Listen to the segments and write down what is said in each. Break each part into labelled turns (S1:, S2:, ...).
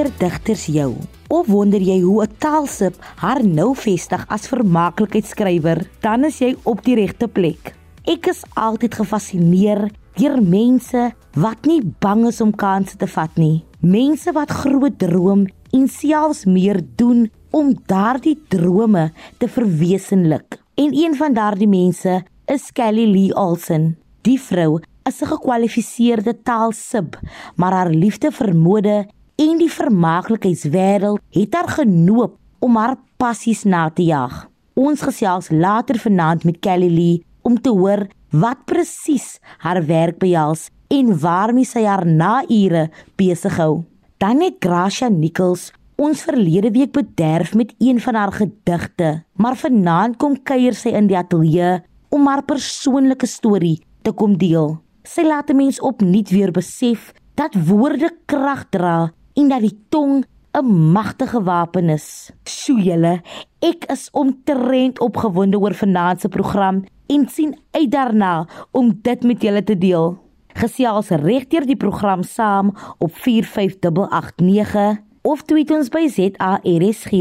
S1: Inspireer digters jou? Of wonder jy hoe 'n taalsip haar nou vestig as vermaaklikheidsskrywer? Dan is jy op die regte plek. Ek is altyd gefassineer deur mense wat nie bang is om kansse te vat nie. Mense wat groot droom en selfs meer doen om daardie drome te verwesenlik. En een van daardie mense is Kelly Lee Olsen. Die vrou is 'n gekwalifiseerde taalsib, maar haar liefde vir mode en die vermaaklikheidswêreld het haar genoop om haar passies na te jag. Ons gesels later vanaand met Kelly Lee om te hoor wat presies haar werk behels en waarmee sy haar naure besig hou. Dan het Gracia Nichols ons verlede week bederf met een van haar gedigte, maar vanaand kom kuier sy in die ateljee om haar persoonlike storie te kom deel. Sy laat 'n mens opnuut weer besef dat woorde krag dra en dat die tong 'n magtige wapen is. Sjoe julle, ek is omtrent opgewonde oor vanaand se program en sien uit daarna om dit met julle te deel. Gesels regdeur die program saam op 45889 of tweet ons by ZARSG.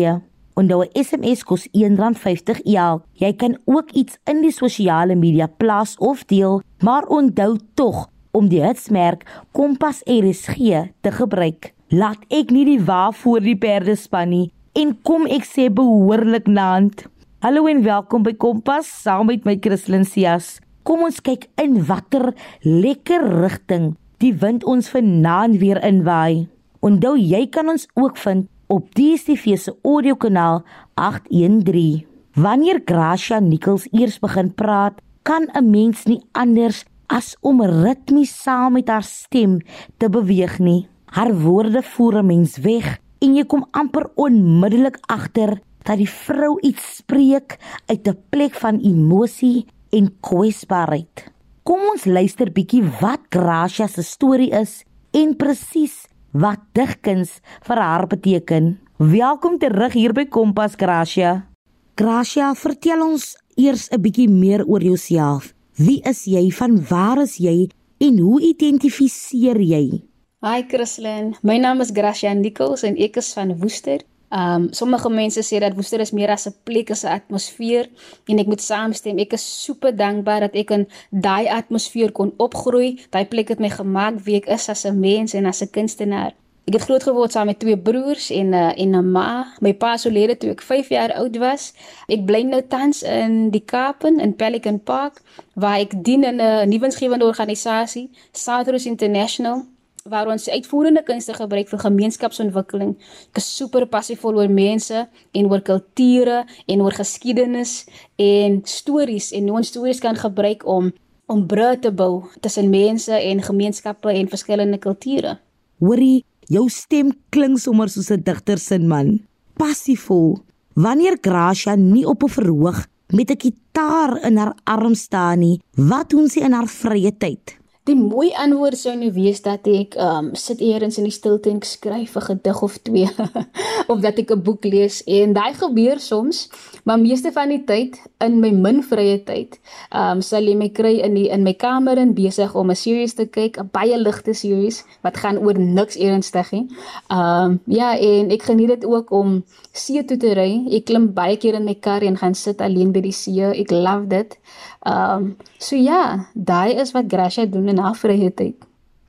S1: Onthou 'n SMS kos R1.50 elk. Jy kan ook iets in die sosiale media plaas of deel, maar onthou tog om die hitsmerk Kompas RSG te gebruik. Laat ek nie die wa voor die perde span nie en kom ek sê behoorlik naand. Hallo en welkom by Kompas saam met my Christlyn Cias. Kom ons kyk in watter lekker rigting die wind ons vanaand weer inwaai. Onthou jy kan ons ook vind op DStv se audiokanaal 813. Wanneer Gracia Nichols eers begin praat, kan 'n mens nie anders as om ritmies saam met haar stem te beweeg nie. Haar woorde voer 'n mens weg en jy kom amper onmiddellik agter dat die vrou iets spreek uit 'n plek van emosie en kwesbaarheid. Kom ons luister bietjie wat Gracia se storie is en presies wat digkuns vir haar beteken. Welkom terug hier by Kompas Gracia. Gracia, vertel ons eers 'n bietjie meer oor jouself. Wie is jy? Van waar is jy? En hoe identifiseer jy?
S2: Hi Christlyn, my naam is Gracia Nichols en ek is van Woester. Um sommige mense sê dat Woester is meer as 'n plek as 'n atmosfeer en ek moet saamstem. Ek is super dankbaar dat ek in daai atmosfeer kon opgroei. Daai plek het my gemaak wie ek is as 'n mens en as 'n kunstenaar. Ek het groot geword saam met twee broers en 'n uh, en 'n ma. My pa sou lede toe ek 5 jaar oud was. Ek bly nou tans in die Kaap in Pelican Park waar ek dien in 'n nuwensgewende organisasie, Southern International waar ons uitvoerende kunste gebruik vir gemeenskapsontwikkeling. Ek is super passievol oor mense en oor kulture en oor geskiedenis en stories en ons stories kan gebruik om om brûe te bou tussen mense en gemeenskappe en verskillende kulture.
S1: Hoorie, jou stem klink sommer soos 'n digter se man. Passievol. Wanneer Gracia nie op 'n verhoog met 'n kitaar in haar arm staan nie, wat doen sy in haar vrye tyd?
S2: Die mooi antwoord sou nou wees dat ek um sit eers in die stilte en skryf 'n gedig of twee of dat ek 'n boek lees en daai gebeur soms, maar meeste van die tyd in my min vrye tyd, um sal jy my kry in die in my kamer en besig om 'n series te kyk, 'n baie ligte series wat gaan oor niks ernstig nie. Um ja, en ek geniet dit ook om see toe te ry. Ek klim baie keer in my kar en gaan sit alleen by die see. Ek love dit. Um, so ja, daai is wat Gracia doen in haar vrye tyd.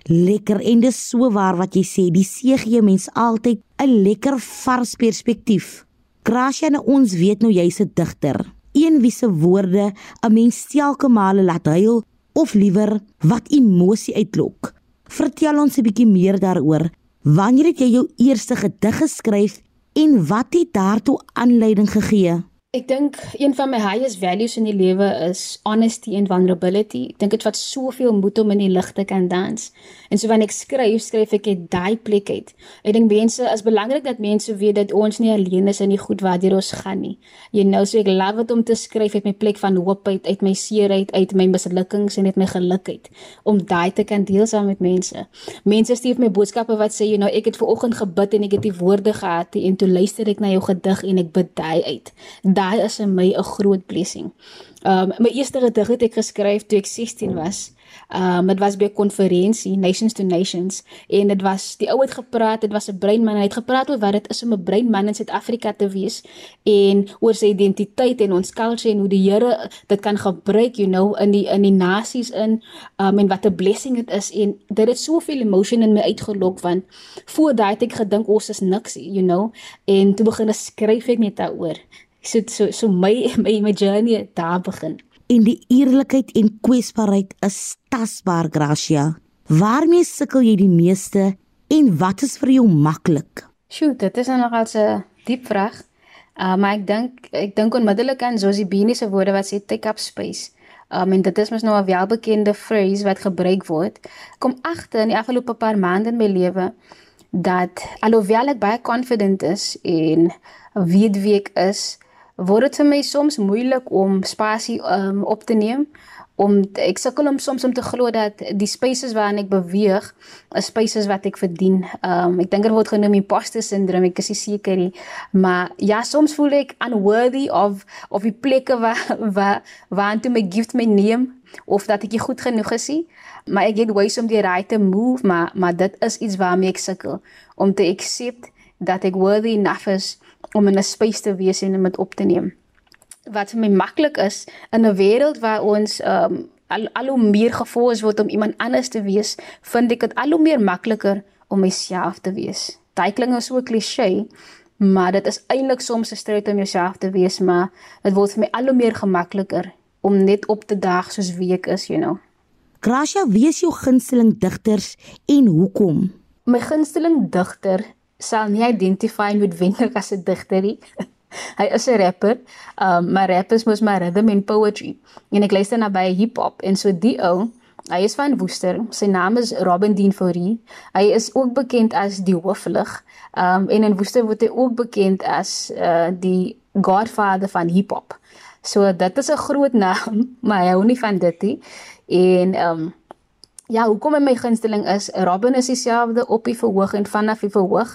S1: Lekker en dis so waar wat jy sê, die see gee mens altyd 'n lekker vars perspektief. Gracia, nou ons weet nou jy's 'n digter. Een wie se woorde 'n mens telke male laat huil of liewer wat emosie uitlok. Vertel ons 'n bietjie meer daaroor. Wanneer het jy jou eerste gedig geskryf en wat het daartoe aanleiding gegee?
S2: Ek dink een van my highest values in die lewe is honesty and vulnerability. Ek dink dit vat soveel moed om in die lig te kan dans. En so wanneer ek skryf, skryf ek dit daai plek uit. Ek dink mense is belangrik dat mense weet dat ons nie alleen is in die goed waartoe ons gaan nie. You know, so ek love dit om te skryf uit my plek van hoop uit, uit my seerheid, uit my mislukkings en uit my geluk uit om daai te kan deel saam met mense. Mense stuur my boodskappe wat sê, you know, ek het ver oggend gebid en ek het die woorde gehad en toe luister ek na jou gedig en ek bid daai uit daai is vir my 'n groot blessing. Um my eerste gedig het ek geskryf toe ek 16 was. Um dit was by 'n konferensie Nations to Nations en dit was die ou het gepraat, dit was 'n breinman en hy het gepraat oor wat dit is om 'n breinman in Suid-Afrika te wees en oor sy identiteit en ons culture en hoe die Here dit kan gebruik, you know, in die in die nasies in um en wat 'n blessing dit is en dit het soveel emotion in my uitgelok want voor daai het ek gedink ons is niks, you know, en toe begin ek skryf ek net daaroor. So so so my my my journey daar begin
S1: en die eerlikheid en kwesbaarheid is tasbaar, Gracia. Waarmee sukkel jy die meeste en wat is vir jou maklik?
S2: Sjoe, dit is nogal 'n diep vraag. Uh, maar ek dink ek dink onmiddellik aan Josie Bini se woorde wat sê take up space. Um, en dit is mos nou 'n welbekende phrase wat gebruik word. Kom agter in die afgelope paar maande in my lewe dat alhoewel ek baie confident is en weet wie ek is, word dit vir my soms moeilik om spasie um, op te neem om ek sukkel om soms om te glo dat die spaces waarin ek beweeg is spaces wat ek verdien. Um ek dink dit word genoem imposter syndrome, ek is seker nie, maar ja, soms voel ek unworthy of of die plekke waar waar waar toe my gift my neem of dat ek nie goed genoeg is nie. Maar ek het ways om die right to move, maar maar dit is iets waarmee ek sukkel om te accept dat ek worthy enough is om in 'n space te wees en dit op te neem. Wat vir my maklik is in 'n wêreld waar ons um al, al hoe meer gefokus word om iemand anders te wees, vind ek dit al hoe meer makliker om myself te wees. Daai klink nou so klise, maar dit is eintlik soms 'n stryd om jouself te wees, maar dit word vir my al hoe meer gemakliker om net op te daag soos wie ek is, you know.
S1: Gracia, wie is jou gunsteling digters en hoekom?
S2: My gunsteling digter sal nie identify noodwendig as 'n digter nie. hy is 'n rapper, um, maar rap is mos maar rhythm and poetry. En ek luister na baie hip-hop en so die ou, hy is van Woester. Sy naam is Robin Dean Fourie. Hy is ook bekend as die Hooflig. Um en in Woester word hy ook bekend as uh die godfather van hip-hop. So dit is 'n groot naam, maar hy hou nie van dit nie. En um Ja, hoekom my gunsteling is, Robin is dieselfde op die verhoog en vanaf die verhoog.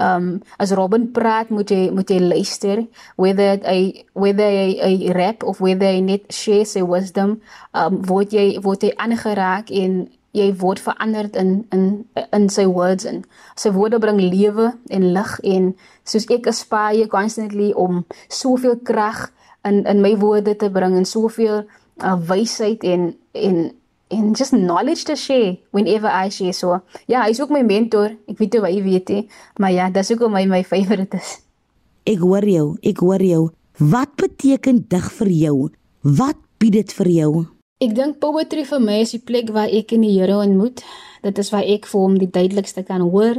S2: Um as Robin praat, moet jy moet jy luister whether hy whether hy rap of whether hy net share sy wisdom, um word jy word jy aangeraak en jy word verander in in in sy words en sy woorde bring lewe en lig en soos ek aspire constantly om soveel krag in in my woorde te bring en soveel uh, wysheid en en en just knowledge to share whenever I share so. Ja, hy's ook my mentor. Ek weet hoe hy weet hè, maar ja, dis ook my my favorite is.
S1: Ek hoor jou, ek hoor jou. Wat beteken dig vir jou? Wat bied dit vir jou?
S2: Ek dink poetry vir my is die plek waar ek in die Here ontmoet. Dit is waar ek vir hom die duidelikste kan hoor.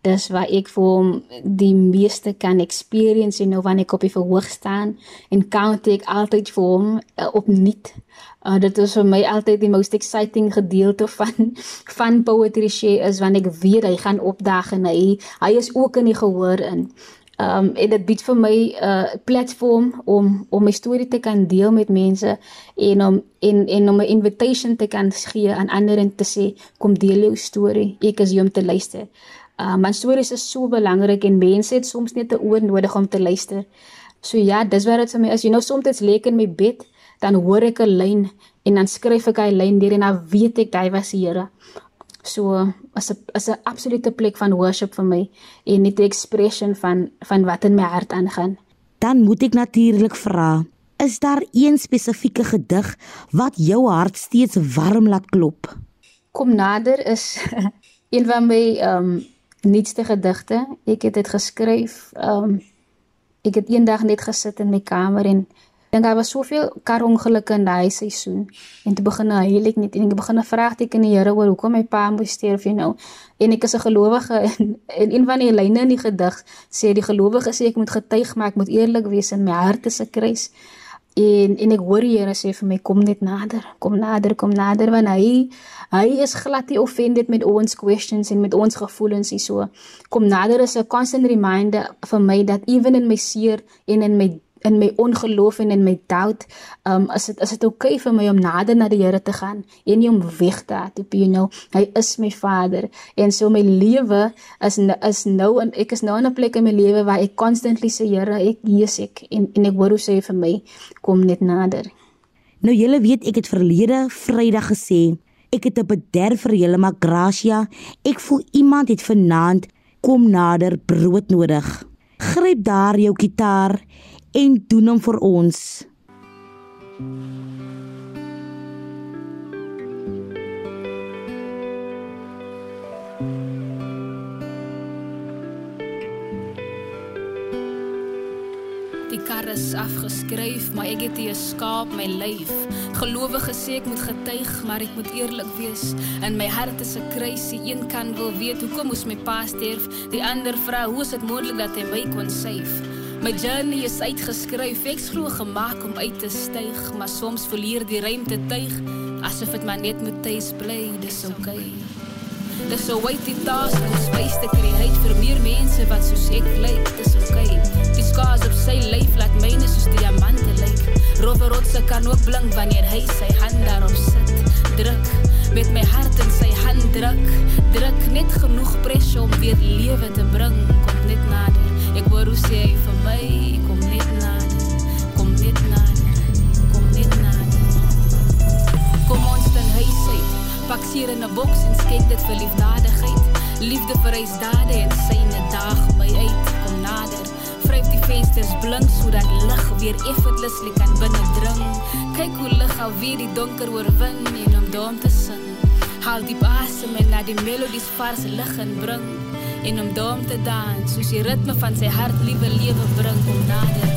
S2: Dis waar ek vir hom die meeste kan experience en nou wanneer ek op die verhoog staan en count ek altyd vir hom uh, opnuut. Uh, dit is vir my altyd die most exciting gedeelte van van poetry share is wanneer ek weet hy gaan opdaag en hy hy is ook in die gehoor in. Um en dit bied vir my 'n uh, platform om om my storie te kan deel met mense en om en en om 'n invitation te kan gee aan ander en te sê kom deel jou storie. Ek is hier om te luister. Uh my stories is so belangrik en mense het soms net 'n oor nodig om te luister. So ja, dis wat dit vir my is. You know, soms lê ek in my bed dan hoor ek 'n lyn en dan skryf ek hy lyn deur en dan weet ek hy was die Here. So as 'n as 'n absolute plek van worship vir my en net 'n expression van van wat in my hart aangaan.
S1: Dan moet ek natuurlik vra, is daar een spesifieke gedig wat jou hart steeds warm laat klop?
S2: Kom nader is een van my ehm um, nuutste gedigte. Ek het dit geskryf ehm um, ek het eendag net gesit in my kamer en dink daar was soveel karongelukke in daai seisoen. En toe begin hy ek net en ek begin 'n vraagteken die Here oor hoekom my pa moes sterf jy nou en ek is 'n gelowige en, en een van die lyne in die gedig sê die gelowige sê ek moet getuig maar ek moet eerlik wees in my hart is 'n kruis en en ek hoor die Here sê vir my kom net nader kom nader kom nader want hy hy is glad nie offended met ons questions en met ons gevoelens hier so kom nader is 'n constant reminder vir my dat even in my seer en in my in my ongeloof en in my doubt, um is dit is dit oukei okay vir my om nader na die Here te gaan en nie om weg te hard, you know. Hy is my Vader en so my lewe is is nou en ek is nou in 'n plek in my lewe waar ek constantly sê Here, ek is ek en en ek hoor hoe sê vir my kom net nader.
S1: Nou julle weet ek het verlede Vrydag gesê ek het 'n bederf vir julle maar Gracia, ek voel iemand het vanaand kom nader brood nodig. Gryp daar jou kitaar en doen hom vir ons.
S3: Die kar is afgeskryf, maar ek het hier skaap my lyf. Gelowige sê ek moet getuig, maar ek moet eerlik wees. In my hart is 'n kruisie, een kan wil weet hoekom moes my pa sterf. Die ander vra, hoe is dit moontlik dat hy my kon save? My journey is uitgeskryf, ek glo gemaak om uit te styg, maar soms verleer die ruimte tuig, asof dit maar net moet tuis bly, dis okay. Dis so wait die taas om space te create vir meer mense wat soos ek lyk, dis okay. Die scars op sy lyf laat myne soos diamante lyk. Rowe rotse kan ook blink wanneer hy sy hand daarop sit. Druk met my hart in sy hand druk, druk net genoeg pressure om weer lewe te bring, kom net nader. Ek hoe sê hy vir my, kom net nader, kom net nader, kom net nader. Kom ons dan huis uit, pak sier in 'n boks en skep dit vir liefdadigheid. Liefde vereis dade en syne daag my uit, kom nader. Vryf die vensters blink sodat lig weer effortlessly kan binnendring. Kyk hoe lig al weer die donker oorwin en om dom te sing. Haal diep asem en na die melodies vars lig en bring en om daarom te dans soos die ritme van sy hart liewe lewe bring om nader.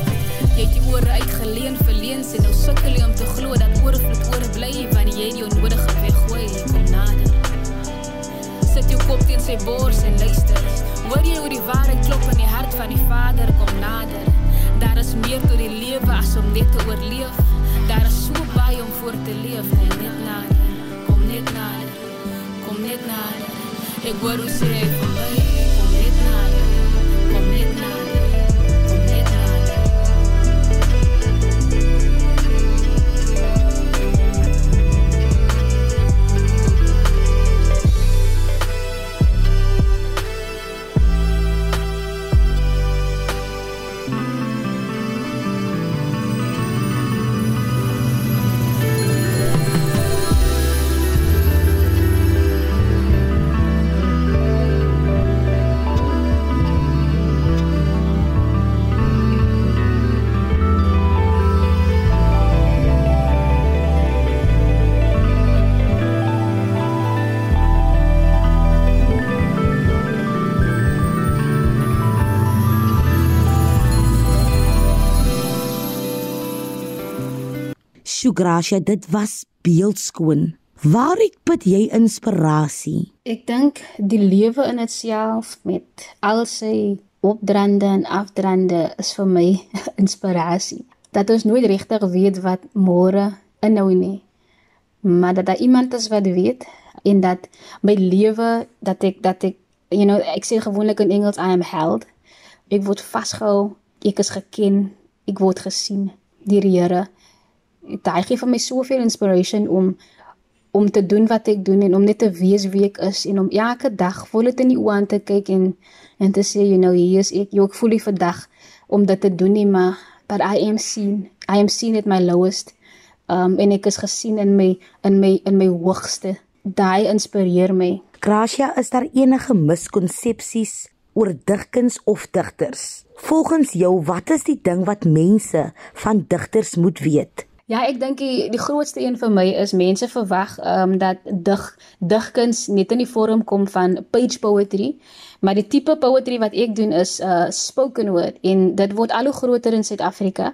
S3: Jy het die ore uitgeleen verleens en nou sukkel jy om te glo dat oorvloed oor bly wanneer jy die onnodige weggooi kom nader. Sit jou kop teen sy bors en luister. Hoor jy hoe die waarheid klop in die hart van die vader kom nader? Daar is meer tot die lewe as om net te oorleef. Daar is so baie om voor te leef. Kom net nader kom net nader kom net nader. Ek hoor hoe sê hy vir my
S1: Gracia, dit was beeldskoon. Waar het put jy inspirasie?
S2: Ek dink die lewe in itself met al sy opdrande en afdrande is vir my inspirasie. Dat ons nooit regtig weet wat môre inhou nie. Maar dat daar iemand is wat weet en dat my lewe dat ek dat ek you know ek sê gewoonlik in Engels I am held. Ek word vasgehou, ek is geken, ek word gesien deur die Here daai gee vir my soveel inspiration om om te doen wat ek doen en om net te wees wie ek is en om elke dag voluit in die oë aan te kyk en en te sê you know hier is ek. Ek voel die vandag om dit te doen nie maar but I am seen. I am seen at my lowest. Um en ek is gesien in my in my in my hoogste. Daai inspireer my.
S1: Gracia is daar enige miskonsepsies oor digkuns of digters? Volgens jou wat is die ding wat mense van digters moet weet
S2: Ja, ek dink die, die grootste een vir my is mense verwag ehm um, dat dig digkuns net in die vorm kom van page poetry, maar die tipe poetry wat ek doen is uh spoken word en dit word al hoe groter in Suid-Afrika.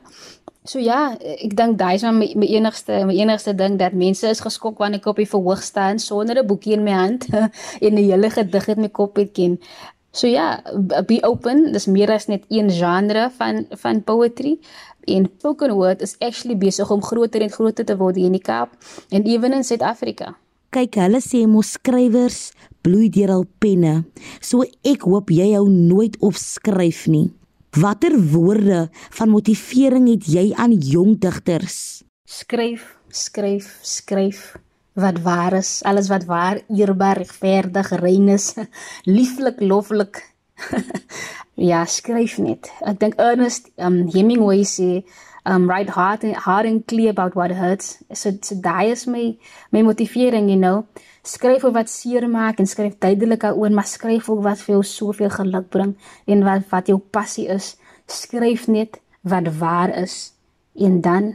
S2: So ja, ek dink daai is my, my enigste my enigste ding dat mense is geskok wanneer ek op die verhoog staan sonder 'n boekie in my hand en 'n hele gedig in my kop het ken. So ja, be open, dis meer as net een genre van van poetry en spoken word is actually besig om groter en groter te word in die Kaap en ewen in Suid-Afrika.
S1: Kyk, hulle sê mos skrywers bloei deur al penne. So ek hoop jy hou nooit op skryf nie. Watter woorde van motivering het jy aan jong digters?
S2: Skryf, skryf, skryf wat waar is, alles wat waar, eerbaar, regverdig, rein is, lieflik, loflik. ja, skryf net. Ek dink Ernest um Hemingway sê um write hard and hard and clear about what hurts. So so daai is my my motivering, you know. Skryf oor wat seer maak en skryf duidelik daaroor, maar skryf ook wat vir jou soveel geluk bring en wat wat jou passie is. Skryf net wat waar is en dan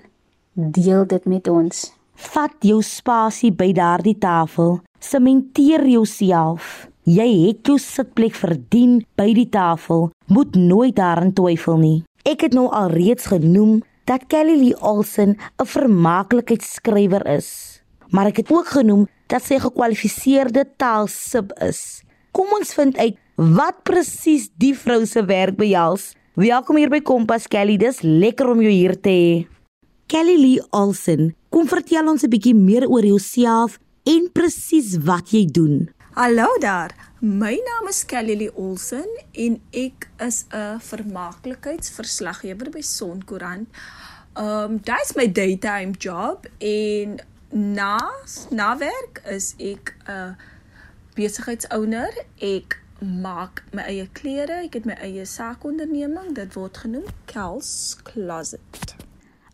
S2: deel dit met ons.
S1: Vat jou spasie by daardie tafel. Sementeer jouself. Jy het jou sitplek verdien by die tafel. Moet nooit daaraan twyfel nie. Ek het nou al reeds genoem dat Kelly Lee Olsen 'n vermaaklikheidsskrywer is. Maar ek het ook genoem dat sy 'n gekwalifiseerde taalsub is. Kom ons vind uit wat presies die vrou se werk behels. Welkom hier by Kompas Kelly. Dis lekker om jou hier te hê. Kelly Lee Olsen, kom vertel ons 'n bietjie meer oor jouself en presies wat jy doen.
S4: Hallo daar. My naam is Kelly Lee Olsen en ek is 'n vermaaklikheidsverslaggewer by Sonkoerant. Um dis my daytime job en na na werk is ek 'n besigheidsouer. Ek maak my eie klere, ek het my eie saakonderneming, dit word genoem Kel's Closet.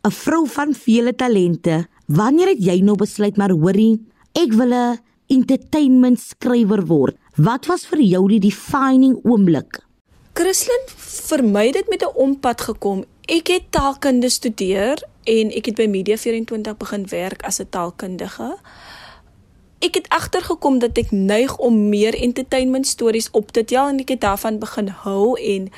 S1: 'n vrou van vele talente. Wanneer het jy nou besluit maar hoorie, ek wil 'n entertainment skrywer word? Wat was vir jou die defining oomblik?
S4: Christlyn, vir my het dit met 'n ompad gekom. Ek het taalkunde studeer en ek het by Media 24 begin werk as 'n taalkundige. Ek het agtergekom dat ek neig om meer entertainment stories op te tel en ek het daarvan begin hou en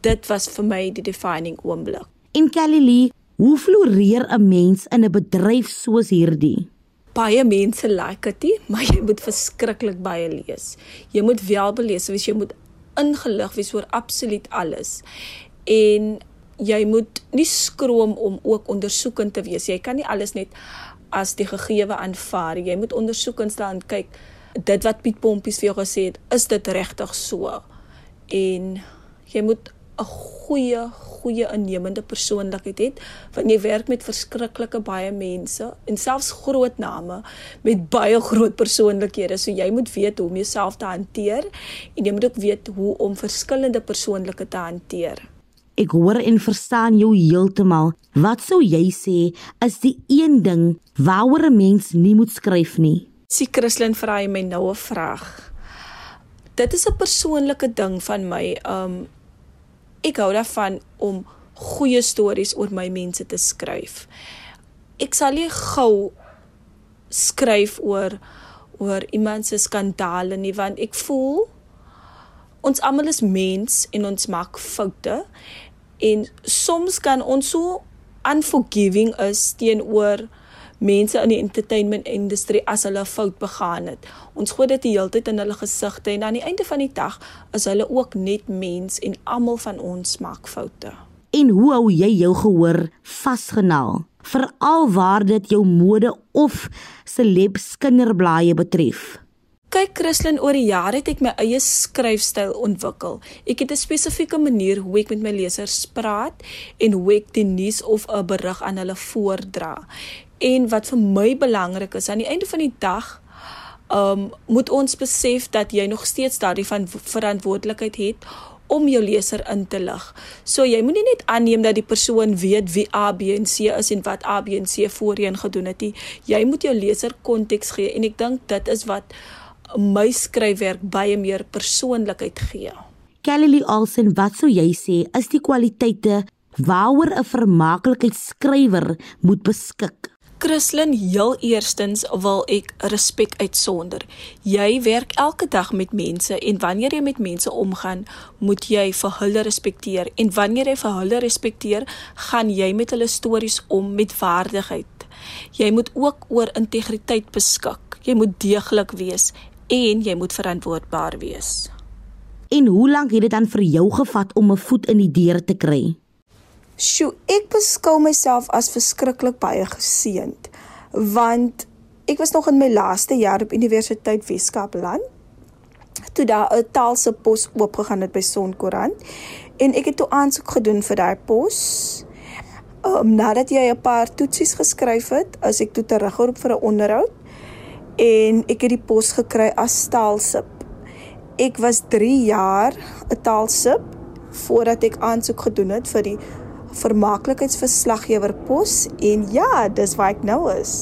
S4: dit was vir my die defining oomblik.
S1: En Kelly Lee, Hoe floreer 'n mens in 'n bedryf soos hierdie?
S4: Baie mense like dit, maar jy moet verskriklik baie lees. Jy moet wel belees wees, jy moet ingelig wees oor absoluut alles. En jy moet nie skroom om ook ondersoekend te wees. Jy kan nie alles net as die gegewe aanvaar. Jy moet ondersoekend staan kyk dit wat Piet Pompies vir jou gesê het, is dit regtig so? En jy moet 'n goeie goeie innemende persoonlikheid het want jy werk met verskriklike baie mense en selfs groot name met baie groot persoonlikhede so jy moet weet hoe om jouself te hanteer en jy moet ook weet hoe om verskillende persoonlike te hanteer
S1: Ek hoor en verstaan jou heeltemal. Wat sou jy sê is die een ding waaroor 'n mens nie moet skryf nie?
S4: Sien Christlyn vra my nou 'n vraag. Dit is 'n persoonlike ding van my. Um ek hou daarvan om goeie stories oor my mense te skryf. Ek sal nie gou skryf oor oor iemand se skandale nie want ek voel ons almal is mens en ons maak foute en soms kan ons so unforgiving is teenoor mense in die entertainment industrie as hulle 'n fout begaan het. Ons gooi dit die hele tyd in hulle gesigte en aan die einde van die dag is hulle ook net mens en almal van ons maak foute.
S1: En hoe hou jy jou gehoor vasgenaal? Veral waar dit jou mode of celebs kinderblaaie betref.
S4: Kyk Christlyn, oor die jare het ek my eie skryfstyl ontwikkel. Ek het 'n spesifieke manier hoe ek met my lesers praat en hoe ek die nuus of 'n berig aan hulle voordra. En wat vir my belangrik is aan die einde van die dag, um moet ons besef dat jy nog steeds daardie van verantwoordelikheid het om jou leser in te lig. So jy moenie net aanneem dat die persoon weet wie A, B en C is en wat A, B en C voorheen gedoen het nie. Jy moet jou leser konteks gee en ek dink dit is wat my skryfwerk baie meer persoonlikheid gee.
S1: Kelly Olsen, wat sou jy sê is die kwaliteite waaroor 'n vermaaklikheidsskrywer moet beskik?
S4: Christlyn, heel eerstens wil ek respek uitsonder. Jy werk elke dag met mense en wanneer jy met mense omgaan, moet jy vir hulle respekteer en wanneer jy vir hulle respekteer, gaan jy met hulle stories om met waardigheid. Jy moet ook oor integriteit beskik. Jy moet deeglik wees en jy moet verantwoordbaar wees.
S1: En hoe lank het dit dan vir jou gevat om 'n voet in die deur te kry?
S4: Sjoe, ek beskou myself as verskriklik baie geseënd want ek was nog in my laaste jaar op Universiteit Weskaapland toe daar 'n taalse pos oopgegaan het by Sonkoerant En ek het toe aansoek gedoen vir daai pos. Um, nadat jy 'n paar toetsies geskryf het, as ek toe teruggeroep vir 'n onderhoud en ek het die pos gekry as taalsip. Ek was 3 jaar 'n taalsip voordat ek aansoek gedoen het vir die vermaaklikheidsverslaggewer pos en ja, dis waar ek nou is.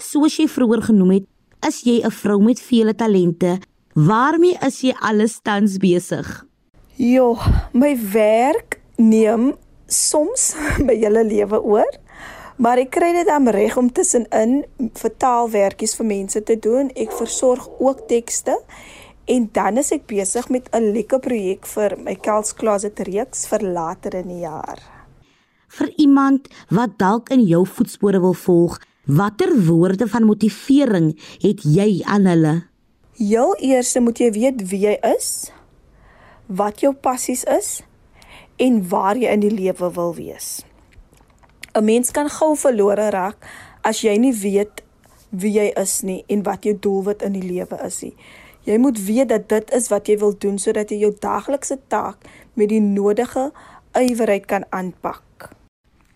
S1: Soos jy vroeër genoem het, is jy 'n vrou met vele talente. Waarmee is jy alles tans besig?
S4: Jo, my werk neem soms my hele lewe oor, maar ek kry dit aan reg om tussenin vertaalwerkies vir mense te doen. Ek versorg ook tekste en dan is ek besig met 'n lekker projek vir my Kels Closet reeks vir later in die jaar.
S1: Vir iemand wat dalk in jou voetspore wil volg, watter woorde van motivering het jy aan hulle?
S4: Heel eers moet jy weet wie jy is, wat jou passies is en waar jy in die lewe wil wees. 'n Mens kan gou verlore raak as jy nie weet wie jy is nie en wat jou doelwit in die lewe is nie. Jy moet weet dat dit is wat jy wil doen sodat jy jou daaglikse taak met die nodige ywerheid kan aanpak.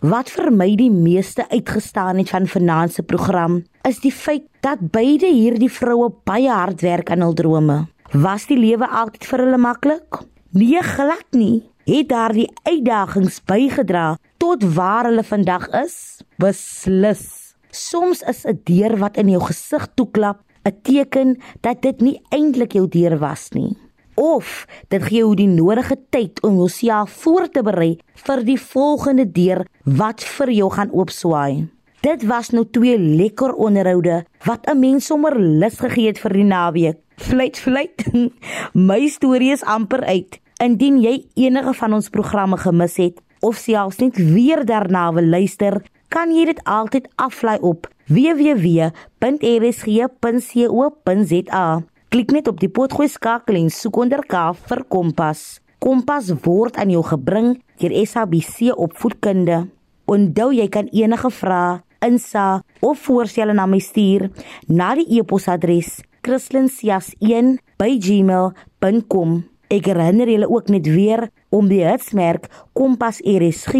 S1: Wat vir my die meeste uitgestaan het van vanaand se program, is die feit dat beide hierdie vroue baie hard werk aan hul drome. Was die lewe altyd vir hulle maklik? Nee, glad nie. Het daardie uitdagings bygedra tot waar hulle vandag is? Beslis. Soms is 'n deur wat in jou gesig toeklap 'n teken dat dit nie eintlik jou deur was nie. Of dit gee jou die nodige tyd om jouself voor te berei vir die volgende deur wat vir jou gaan oopswaai. Dit was nou twee lekker onderhoude wat 'n mens sommer lus gegee het vir die naweek. Fluit fluit. My storie is amper uit. Indien jy enige van ons programme gemis het of selfs net weer daarna wil luister, kan jy dit altyd aflaai op www.rsg.co.za. Klik net op die potgooi skakel en soek onder K vir Kompas. Kompas word aan jou gebring deur SABC Opvoedkunde. Onthou jy kan enige vrae, insa of voorstelle na my stuur na die e-posadres kristlyn.sias1@gmail.com. Ek herinner julle ook net weer om die hitsmerk Kompas RSG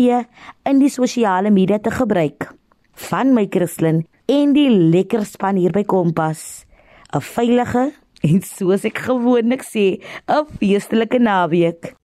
S1: in die sosiale media te gebruik. Van my Christlyn en die lekker span hier by Kompas. 'n Veilige en soos ek gewoonlik sê, 'n feestelike naweek.